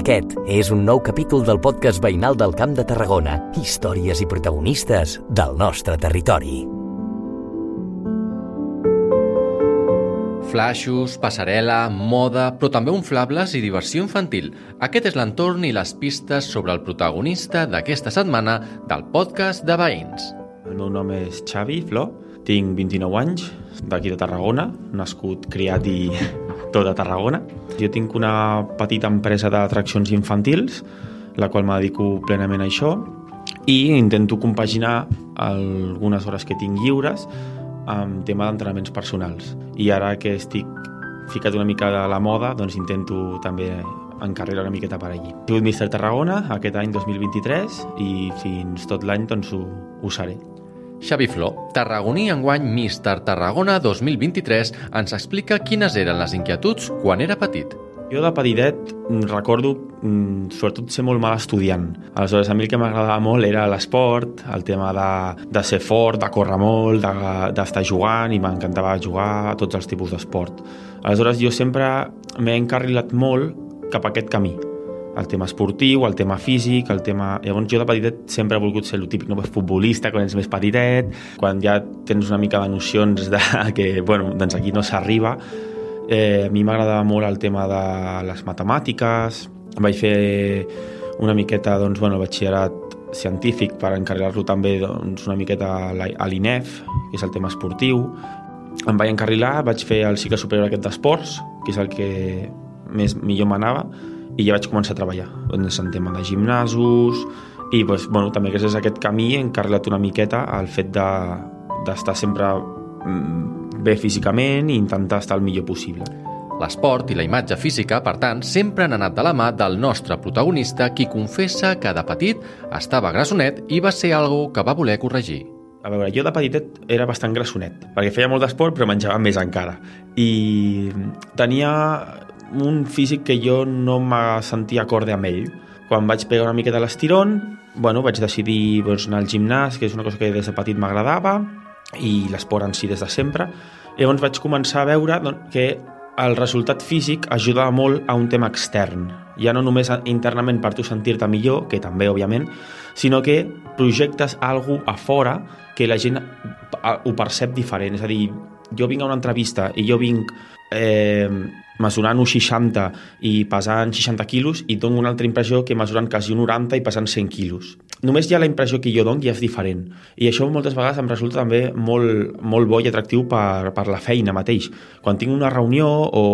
Aquest és un nou capítol del podcast veïnal del Camp de Tarragona. Històries i protagonistes del nostre territori. Flaixos, passarel·la, moda, però també inflables i diversió infantil. Aquest és l'entorn i les pistes sobre el protagonista d'aquesta setmana del podcast de Veïns. El meu nom és Xavi Flor, tinc 29 anys, d'aquí de Tarragona, nascut, criat i tot a Tarragona. Jo tinc una petita empresa d'atraccions infantils, la qual me dedico plenament a això, i intento compaginar algunes hores que tinc lliures amb tema d'entrenaments personals. I ara que estic ficat una mica de la moda, doncs intento també encarregar una miqueta per allí. He sigut Mister Tarragona aquest any 2023 i fins tot l'any doncs ho, ho seré. Xavi Flor, tarragoní enguany Míster Tarragona 2023, ens explica quines eren les inquietuds quan era petit. Jo de petitet mm, recordo mm, sobretot ser molt mal estudiant. Aleshores, a mi el que m'agradava molt era l'esport, el tema de, de ser fort, de córrer molt, d'estar de, jugant, i m'encantava jugar a tots els tipus d'esport. Aleshores, jo sempre m'he encarrilat molt cap a aquest camí el tema esportiu, el tema físic, el tema... Llavors jo de petitet sempre he volgut ser el típic no? futbolista quan ets més petitet, quan ja tens una mica de nocions de que bueno, doncs aquí no s'arriba. Eh, a mi m'agradava molt el tema de les matemàtiques, vaig fer una miqueta doncs, bueno, el batxillerat científic per encarrilar-lo també doncs, una miqueta a l'INEF, que és el tema esportiu. Em vaig encarrilar, vaig fer el cicle superior aquest d'esports, que és el que més millor m'anava, i ja vaig començar a treballar doncs, en tema de gimnasos i doncs, bueno, també gràcies a aquest camí he encarregat una miqueta al fet d'estar de, sempre mm, bé físicament i intentar estar el millor possible. L'esport i la imatge física, per tant, sempre han anat de la mà del nostre protagonista qui confessa que de petit estava grassonet i va ser algo que va voler corregir. A veure, jo de petitet era bastant grassonet, perquè feia molt d'esport però menjava més encara. I tenia un físic que jo no me sentia acorde amb ell. Quan vaig pegar una de l'estirón, bueno, vaig decidir doncs, anar al gimnàs, que és una cosa que des de petit m'agradava, i l'esport en si des de sempre. Llavors vaig començar a veure doncs, que el resultat físic ajudava molt a un tema extern. Ja no només internament per tu sentir-te millor, que també, òbviament, sinó que projectes alguna a fora que la gent ho percep diferent. És a dir, jo vinc a una entrevista i jo vinc eh, mesurant 1,60 i pesant 60 quilos i dono una altra impressió que mesurant quasi 1,90 i pesant 100 quilos. Només ja la impressió que jo dono ja és diferent. I això moltes vegades em resulta també molt, molt bo i atractiu per, per la feina mateix. Quan tinc una reunió o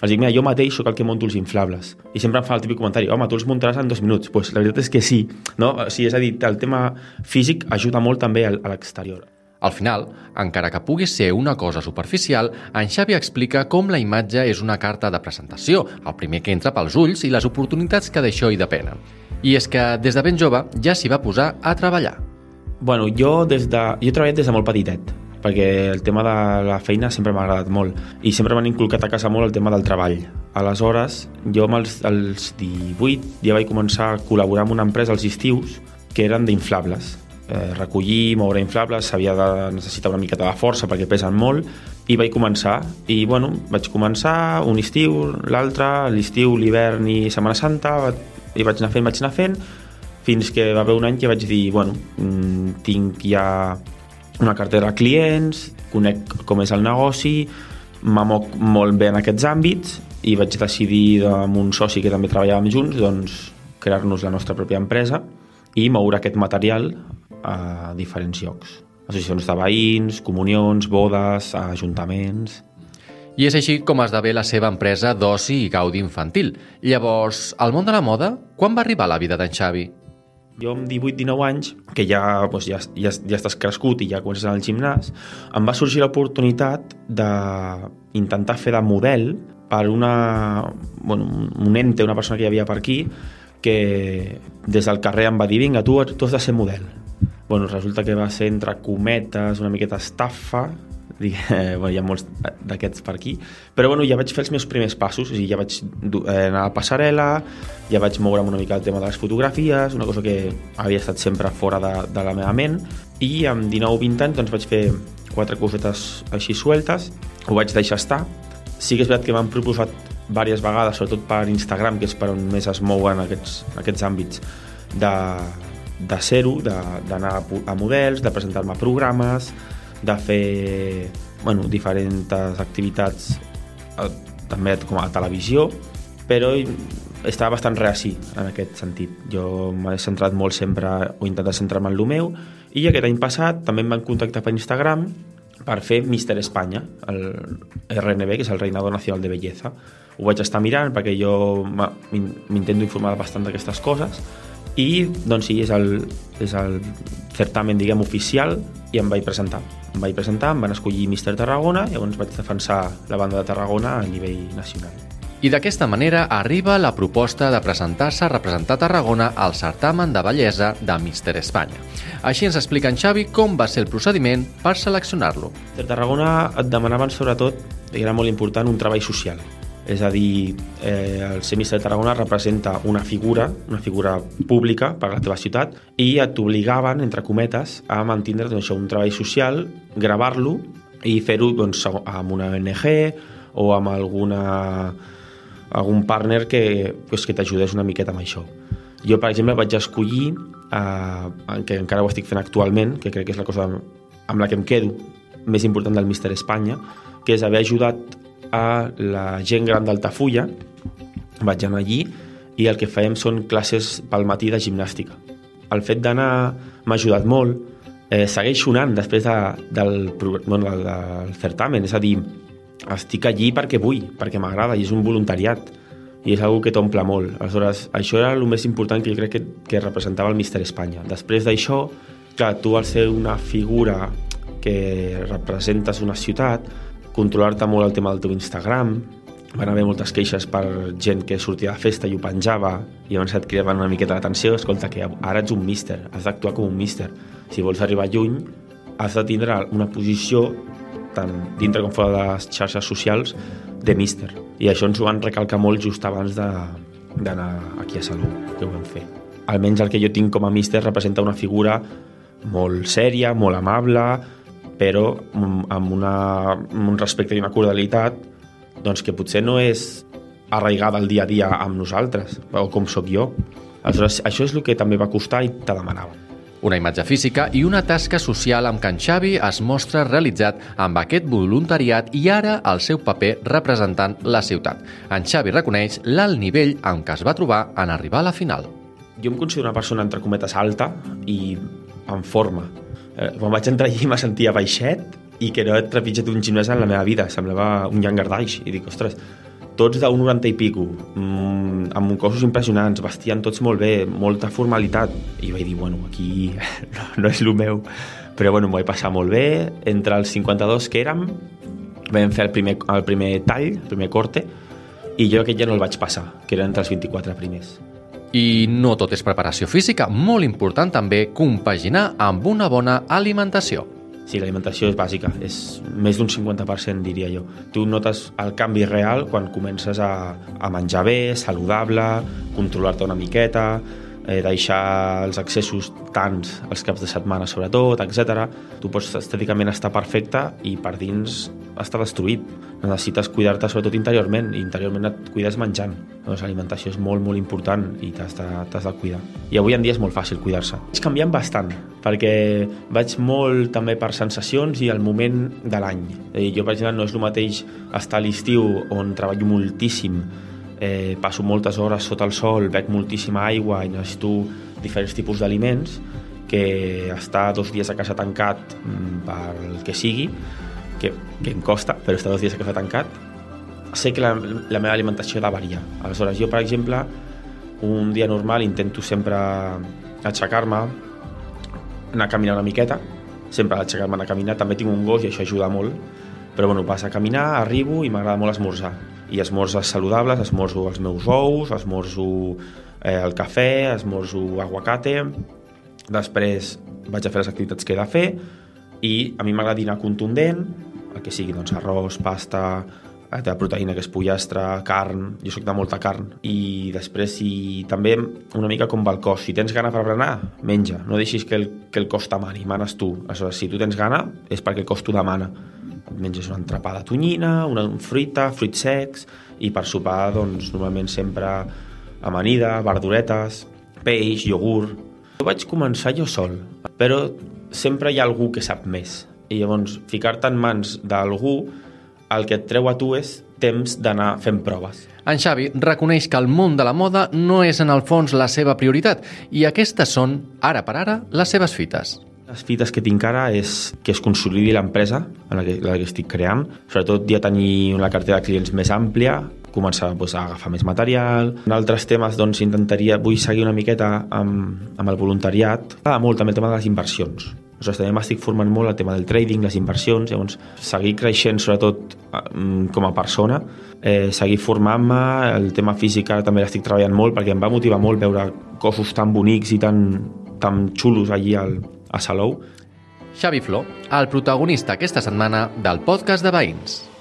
els dic, mira, jo mateix sóc el que monto els inflables. I sempre em fa el típic comentari, home, tu els muntaràs en dos minuts. Pues la veritat és que sí. No? O sigui, és a dir, el tema físic ajuda molt també a l'exterior. Al final, encara que pugui ser una cosa superficial, en Xavi explica com la imatge és una carta de presentació, el primer que entra pels ulls i les oportunitats que d'això hi depenen. I és que des de ben jove ja s'hi va posar a treballar. Bueno, jo, des de... jo he treballat des de molt petitet, perquè el tema de la feina sempre m'ha agradat molt i sempre m'han inculcat a casa molt el tema del treball. Aleshores, jo als, als 18 ja vaig començar a col·laborar amb una empresa als estius que eren d'inflables eh, recollir, moure inflables, s'havia de necessitar una miqueta de força perquè pesen molt, i vaig començar. I, bueno, vaig començar un estiu, l'altre, l'estiu, l'hivern i Setmana Santa, i vaig anar fent, vaig anar fent, fins que va haver un any que vaig dir, bueno, mm, tinc ja una cartera de clients, conec com és el negoci, m'amoc molt bé en aquests àmbits i vaig decidir amb un soci que també treballàvem junts doncs, crear-nos la nostra pròpia empresa i moure aquest material a diferents llocs. Associacions de veïns, comunions, bodes, ajuntaments... I és així com esdevé la seva empresa d'oci i gaudi infantil. Llavors, al món de la moda, quan va arribar la vida d'en Xavi? Jo amb 18-19 anys, que ja, doncs ja, ja, ja estàs crescut i ja comences al gimnàs, em va sorgir l'oportunitat d'intentar fer de model per una, bueno, un ente, una persona que hi havia per aquí, que des del carrer em va dir vinga, tu, tu has de ser model bueno, resulta que va ser entre cometes, una miqueta estafa, eh, bueno, hi ha molts d'aquests per aquí, però bueno, ja vaig fer els meus primers passos, o sigui, ja vaig eh, anar a la passarel·la, ja vaig moure'm una mica el tema de les fotografies, una cosa que havia estat sempre fora de, de la meva ment, i amb 19-20 anys doncs, vaig fer quatre cosetes així sueltes, ho vaig deixar estar, sí que és veritat que m'han proposat diverses vegades, sobretot per Instagram, que és per on més es mouen aquests, aquests àmbits, de, de ser-ho, d'anar a models, de presentar-me programes, de fer bueno, diferents activitats eh, també com a televisió, però estava bastant reací en aquest sentit. Jo m'he centrat molt sempre, o intentat centrar-me en el meu, i aquest any passat també em van contactar per Instagram per fer Mister Espanya, el RNB, que és el Reinado Nacional de Belleza. Ho vaig estar mirant perquè jo m'intento informar bastant d'aquestes coses i doncs sí, és el, és el certamen diguem oficial i em vaig presentar em vaig presentar, em van escollir Mister Tarragona i llavors vaig defensar la banda de Tarragona a nivell nacional i d'aquesta manera arriba la proposta de presentar-se a representar Tarragona al certamen de bellesa de Mister Espanya. Així ens explica en Xavi com va ser el procediment per seleccionar-lo. Mister Tarragona et demanaven sobretot, i era molt important, un treball social és a dir, eh, el Semista de Tarragona representa una figura, una figura pública per a la teva ciutat, i et entre cometes, a mantindre doncs, un treball social, gravar-lo i fer-ho doncs, amb una ONG o amb alguna, algun partner que, pues, que t'ajudés una miqueta amb això. Jo, per exemple, vaig escollir, eh, que encara ho estic fent actualment, que crec que és la cosa amb la que em quedo més important del Mister Espanya, que és haver ajudat a la gent gran d'Altafulla, vaig anar allí i el que fèiem són classes pel matí de gimnàstica. El fet d'anar m'ha ajudat molt, eh, segueix sonant després de, del, bueno, del, del certamen, és a dir, estic allí perquè vull, perquè m'agrada i és un voluntariat i és una que t'omple molt. Aleshores, això era el més important que jo crec que, que representava el Mister Espanya. Després d'això, clar, tu al ser una figura que representes una ciutat, controlar-te molt el tema del teu Instagram, van haver moltes queixes per gent que sortia de festa i ho penjava i llavors et cridaven una miqueta l'atenció escolta que ara ets un míster, has d'actuar com un míster. Si vols arribar lluny has de tindre una posició tant dintre com fora de les xarxes socials de míster. I això ens ho van recalcar molt just abans d'anar aquí a Salut que ho vam fer. Almenys el que jo tinc com a míster representa una figura molt sèria, molt amable però amb, una, amb un respecte i una cordialitat doncs que potser no és arraigada al dia a dia amb nosaltres, o com sóc jo. Aleshores, això és el que també va costar i te demanava. Una imatge física i una tasca social amb què en Xavi es mostra realitzat amb aquest voluntariat i ara el seu paper representant la ciutat. En Xavi reconeix l'alt nivell en què es va trobar en arribar a la final. Jo em considero una persona, entre cometes, alta i en forma eh, quan vaig entrar allí me sentia baixet i que no he trepitjat un gimnàs en la meva vida, semblava un llangardaix i dic, ostres, tots d'un 90 i pico, mmm, amb cossos impressionants, vestien tots molt bé, molta formalitat, i vaig dir, bueno, aquí no, no és el meu, però bueno, m'ho he passat molt bé, entre els 52 que érem, vam fer el primer, el primer tall, el primer corte, i jo aquest ja no el vaig passar, que era entre els 24 primers. I no tot és preparació física, molt important també compaginar amb una bona alimentació. Sí, l'alimentació és bàsica, és més d'un 50% diria jo. Tu notes el canvi real quan comences a, a menjar bé, saludable, controlar-te una miqueta, eh, deixar els accessos tants els caps de setmana sobretot, etc. Tu pots estèticament estar perfecte i per dins està destruït. Necessites cuidar-te sobretot interiorment i interiorment et cuides menjant. Doncs l'alimentació és molt, molt important i t'has de, de cuidar. I avui en dia és molt fàcil cuidar-se. Vaig canviant bastant, perquè vaig molt també per sensacions i el moment de l'any. Jo, per exemple, no és el mateix estar a l'estiu on treballo moltíssim eh, passo moltes hores sota el sol, bec moltíssima aigua i necessito diferents tipus d'aliments que estar dos dies a casa tancat mm, pel que sigui, que, que em costa, però estar dos dies a casa tancat, sé que la, la meva alimentació ha de variar. Aleshores, jo, per exemple, un dia normal intento sempre aixecar-me, anar a caminar una miqueta, sempre aixecar-me a caminar, també tinc un gos i això ajuda molt, però bueno, vas a caminar, arribo i m'agrada molt esmorzar i esmorzes saludables, esmorzo els meus ous, esmorzo eh, el cafè, esmorzo aguacate, després vaig a fer les activitats que he de fer i a mi m'agrada dinar contundent, el que sigui doncs, arròs, pasta, eh, de proteïna que és pollastre, carn, jo sóc de molta carn. I després si també una mica com va el cos, si tens gana per berenar menja, no deixis que el, que el cos t'amani manes tu, aleshores si tu tens gana és perquè el cos t'ho demana menges una entrepada tonyina, una fruita, fruits secs, i per sopar doncs, normalment sempre amanida, verduretes, peix, iogurt... Jo vaig començar jo sol, però sempre hi ha algú que sap més. I llavors, ficar-te en mans d'algú, el que et treu a tu és temps d'anar fent proves. En Xavi reconeix que el món de la moda no és en el fons la seva prioritat i aquestes són, ara per ara, les seves fites. Les fites que tinc ara és que es consolidi l'empresa en la que, la que estic creant, sobretot ja tenir una cartera de clients més àmplia, començar doncs, a agafar més material. En altres temes doncs, intentaria, vull seguir una miqueta amb, amb el voluntariat. M'agrada molt també el tema de les inversions. Aleshores, també m'estic formant molt el tema del trading, les inversions, llavors seguir creixent sobretot mm, com a persona, eh, seguir formant-me, el tema físic ara també l'estic treballant molt perquè em va motivar molt veure cossos tan bonics i tan, tan xulos allí al, a Salou. Xavi Flor, el protagonista aquesta setmana del podcast de Veïns.